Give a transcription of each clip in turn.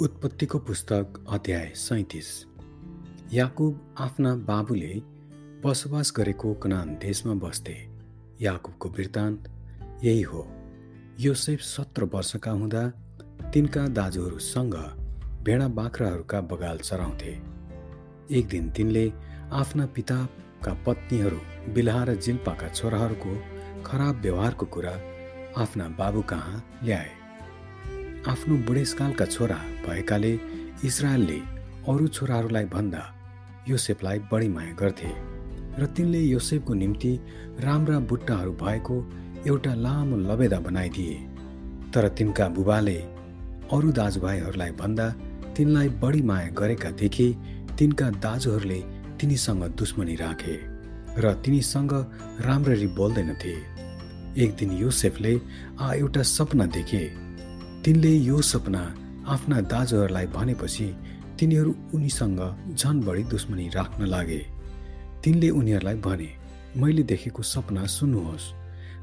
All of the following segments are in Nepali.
उत्पत्तिको पुस्तक अध्याय सैतिस। याकुब आफ्ना बाबुले बसोबास गरेको कनान देशमा बस्थे। याकुबको वृत्तान्त यही हो। योसेफ सत्र वर्षका हुँदा तिनका दाजुहरूसँग भेडा बाख्राहरूका बगाल चराउँथे। एक दिन तिनले आफ्ना पिताका पत्नीहरू बिलहा र जिल्पाका छोराहरूको खराब व्यवहारको कुरा आफ्ना बाबु कहाँ ल्याए। आफ्नो बुढेसकालका छोरा भएकाले इजरायलले अरू छोराहरूलाई भन्दा योसेफलाई बढी माया गर्थे र तिनले योसेफको निम्ति राम्रा बुट्टाहरू भएको एउटा लामो लबेदा बनाइदिए। तर तिनका बुबाले अरू दाजुभाइहरूलाई भन्दा तिनलाई बढी माया गरेका देखे तिनका दाजुहरूले तिनीसँग दुश्मनी राखे र तिनीसँग राम्ररी बोल्दैनथे। एक दिन योसेफले आ एउटा सपना देखे तिनले यो सपना आफ्ना दाजुहरूलाई भनेपछि तिनीहरू उनीसँग झन बढी दुश्मनी राख्न लागे। तिनले उनीहरूलाई भने मैले देखेको सपना सुन्नुहोस्।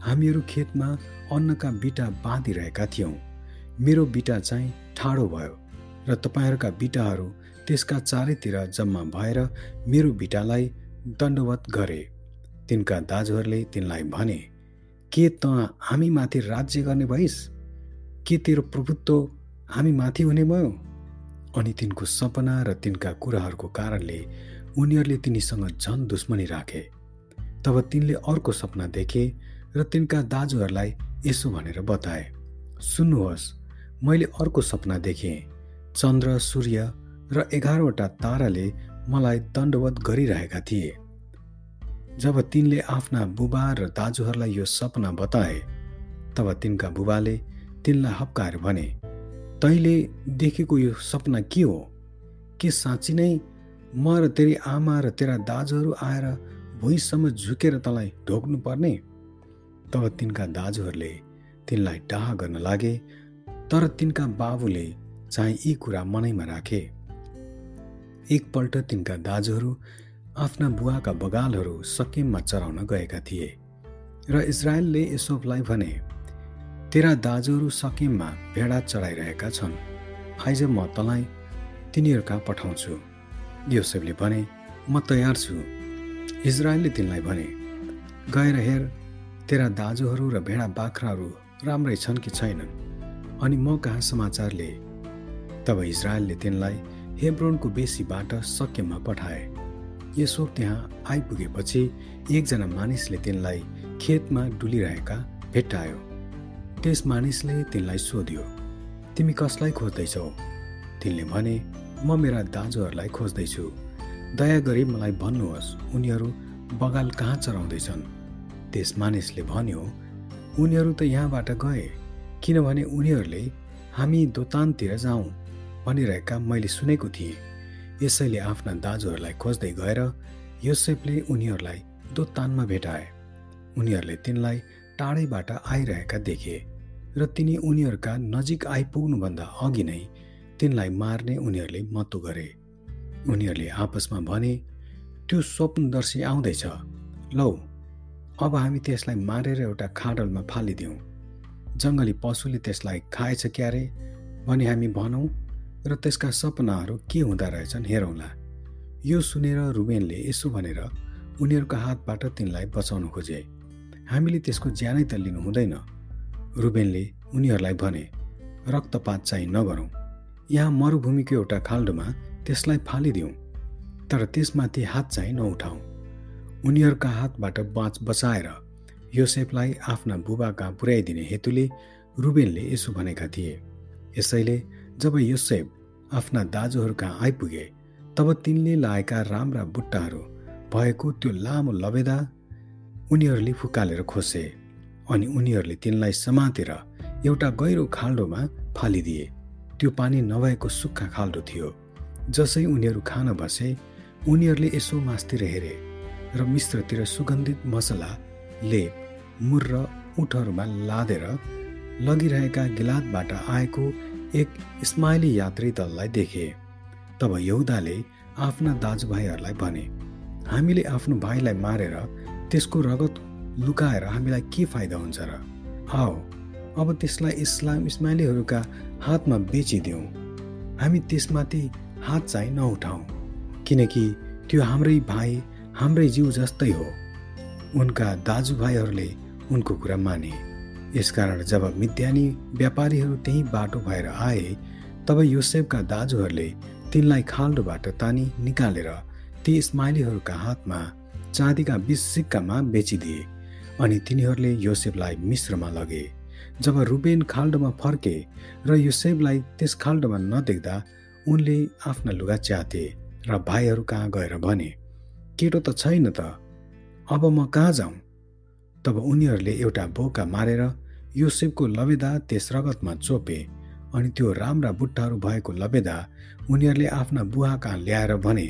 हामीहरू खेतमा अन्नका बिटा बाँधिरहेका थियौँ। मेरो बिटा चाहिँ ठाडो भयो र तपाईँहरूका बिटाहरू त्यसका चारैतिर जम्मा भएर मेरो बिटालाई दण्डवत गरे। तिनका दाजुहरूले तिनलाई भने के त हामीमाथि राज्य गर्ने भइस्? के तेरो प्रभुत्व हामी माथि हुने भयो। अनि तिनको सपना र तिनका कुराहरूको कारणले उनीहरूले तिनीसँग झन दुश्मनी राखे। तब तिनले अर्को सपना देखे र तिनका दाजुहरूलाई यसो भनेर बताए सुन्नुहोस् मैले अर्को सपना देखेँ। चन्द्र सूर्य र एघारवटा ताराले मलाई दण्डवत गरिरहेका थिए। जब तिनले आफ्ना बुबा र दाजुहरूलाई यो सपना बताए तब तिनका बुबाले तिनलाई हप्काएर भने तैँले देखेको यो सपना के हो? के साँच्ची नै म र तेरी आमा र तेरा दाजुहरू आएर भुइँसम्म झुकेर तँलाई ढोक्नु पर्ने तब तिनका दाजुहरूले तिनलाई डाह गर्न लागे तर तिनका बाबुले चाहिँ यी कुरा मनैमा राखे। एकपल्ट तिनका दाजुहरू आफ्ना बुवाका बगालहरू सकेममा चराउन गएका थिए र इजरायलले यसोफलाई भने तेरा दाजुहरू सकिममा भेडा चढाइरहेका छन्। आइज म तँलाई तिनीहरूका पठाउँछु। योसेफले भने म तयार छु। इजरायलले तिनलाई भने गएर हेर तेरा दाजुहरू र भेडा बाख्राहरू राम्रै छन् कि छैनन्? अनि म कहाँ समाचार लिए? तब इजरायलले तिनलाई हेब्रोनको बेसीबाट सकेममा पठाए। यसो त्यहाँ आइपुगेपछि एकजना मानिसले तिनलाई खेतमा डुलिरहेका भेट्टायो। त्यस मानिसले तिनलाई सोध्यो तिमी कसलाई खोज्दैछौ? तिनले भने म मेरा दाजुहरूलाई खोज्दैछु। दया गरी मलाई भन्नुहोस् उनीहरू बगाल कहाँ चराउँदैछन्? त्यस मानिसले भन्यो उनीहरू त यहाँबाट गए किनभने उनीहरूले हामी दोतानतिर जाउँ भनिरहेका मैले सुनेको थिएँ। यसैले आफ्ना दाजुहरूलाई खोज्दै गएर योसेफले उनीहरूलाई दोतानमा भेटाए। उनीहरूले तिनलाई टाढैबाट आइरहेका देखे। र तिनी उनीहरूका नजिक आइपुग्नुभन्दा अघि नै तिनलाई मार्ने उनीहरूले महत्व गरे। उनीहरूले आपसमा भने त्यो स्वप्नदर्शी आउँदैछ। लौ अब हामी त्यसलाई मारेर एउटा खाडलमा फालिदिउँ। जङ्गली पशुले त्यसलाई खाएछ क्यारे? भने हामी भनौँ र त्यसका सपनाहरू के हुँदो रहेछन् हेरौँला। यो सुनेर रुबेनले यसो भनेर उनीहरूको हातबाट तिनलाई बचाउन खोजे। हामीले त्यसको ज्यानै त लिनु हुँदैन। रुबेनले उनीहरूलाई भने रक्तपात चाहिँ नगरौँ। यहाँ मरुभूमिको एउटा खाल्डोमा त्यसलाई फालिदिउँ तर त्यसमाथि हात चाहिँ नउठाउँ। उनीहरूका हातबाट बाँच बचाएर योसेफलाई आफ्ना बुबा कहाँ पुर्याइदिने हेतुले रुबेनले यसो भनेका थिए। यसैले जब योसेफ आफ्ना दाजुहरू कहाँ आइपुगे तब तिनले लाएका राम्रा बुट्टाहरू भएको त्यो लामो लबेदा उनीहरूले फुकालेर खोसे। अनि उनीहरूले तिनलाई समातेर एउटा गहिरो खाल्डोमा फालिदिए। त्यो पानी नभएको सुक्खा खाल्डो थियो। जसै उनीहरू खान बसे उनीहरूले यसो मासतिर हेरे र मिश्रतिर सुगन्धित मसला लेप मुर र उठहरूमा लादेर लगिरहेका गिलातबाट आएको एक इस्माइली यात्री दललाई देखे। तब यहुदाले आफ्ना दाजुभाइहरूलाई भने हामीले आफ्नो भाइलाई मारेर त्यसको रगत लुकाएर हामीलाई के फाइदा हुन्छ र? आओ अब त्यसलाई इस्लाम इस्माइलीहरूका हातमा बेचिदिउँ। हामी त्यसमाथि हात चाहिँ नउठाउँ किनकि त्यो हाम्रै भाइ हाम्रै जिउ जस्तै हो। उनका दाजुभाइहरूले उनको कुरा माने। यसकारण जब मिद्यानी व्यापारीहरू त्यही बाटो भएर आए तब योसेफका दाजुहरूले तिनलाई खाल्डोबाट तानी निकालेर ती इस्माइलीहरूका हातमा चाँदीका बिस सिक्कामा बेचिदिए। अनि तिनीहरूले योसेफलाई मिश्रमा लगे। जब रुबेन खाल्डोमा फर्के र योसेफलाई त्यस खाल्डोमा नदेख्दा उनले आफ्ना लुगा च्याते र भाइहरू कहाँ गएर भने केटो त छैन त अब म कहाँ जाउँ तब उनीहरूले एउटा बोका मारेर योसेफको लबेदा त्यस रगतमा चोपे अनि त्यो राम्रा बुट्टाहरू भएको लबेदा उनीहरूले आफ्ना बुवा कहाँ ल्याएर भने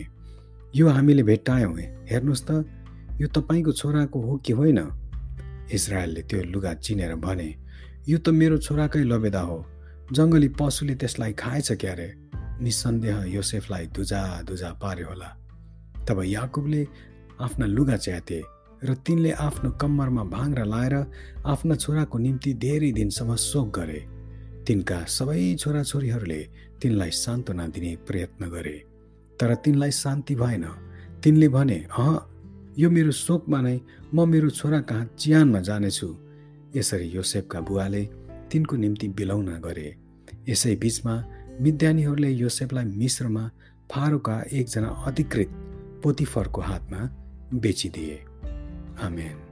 यो हामीले भेट्टायौँ हेर्नुहोस् त यो तपाईँको छोराको हो कि होइन? इजरायलले त्यो लुगा चिनेर भने यो त मेरो छोराकै लबेदा हो। जङ्गली पशुले त्यसलाई खाएछ क्यारे? निसन्देह योसेफलाई दुजा दुजा पार्यो होला। तब याकुबले आफ्ना लुगा च्याते र तिनले आफ्नो कम्मरमा भाङ्रा लाएर आफ्ना छोराको निम्ति धेरै दिनसम्म शोक गरे। तिनका सबै छोराछोरीहरूले तिनलाई सान्त्वना दिने प्रयत्न गरे। तर तिनलाई शान्ति भएन। तिनले भने अह यो मेरो शोकमा नै म मेरो छोरा कहाँ चियानमा जानेछु। यसरी योसेफका बुवाले तिनको निम्ति बिलाउन गरे। यसै बिचमा मिद्यानीहरूले योसेफलाई मिश्रमा फारोका एकजना अधिकृत पोतिफरको हातमा बेचिदिए। आमेन।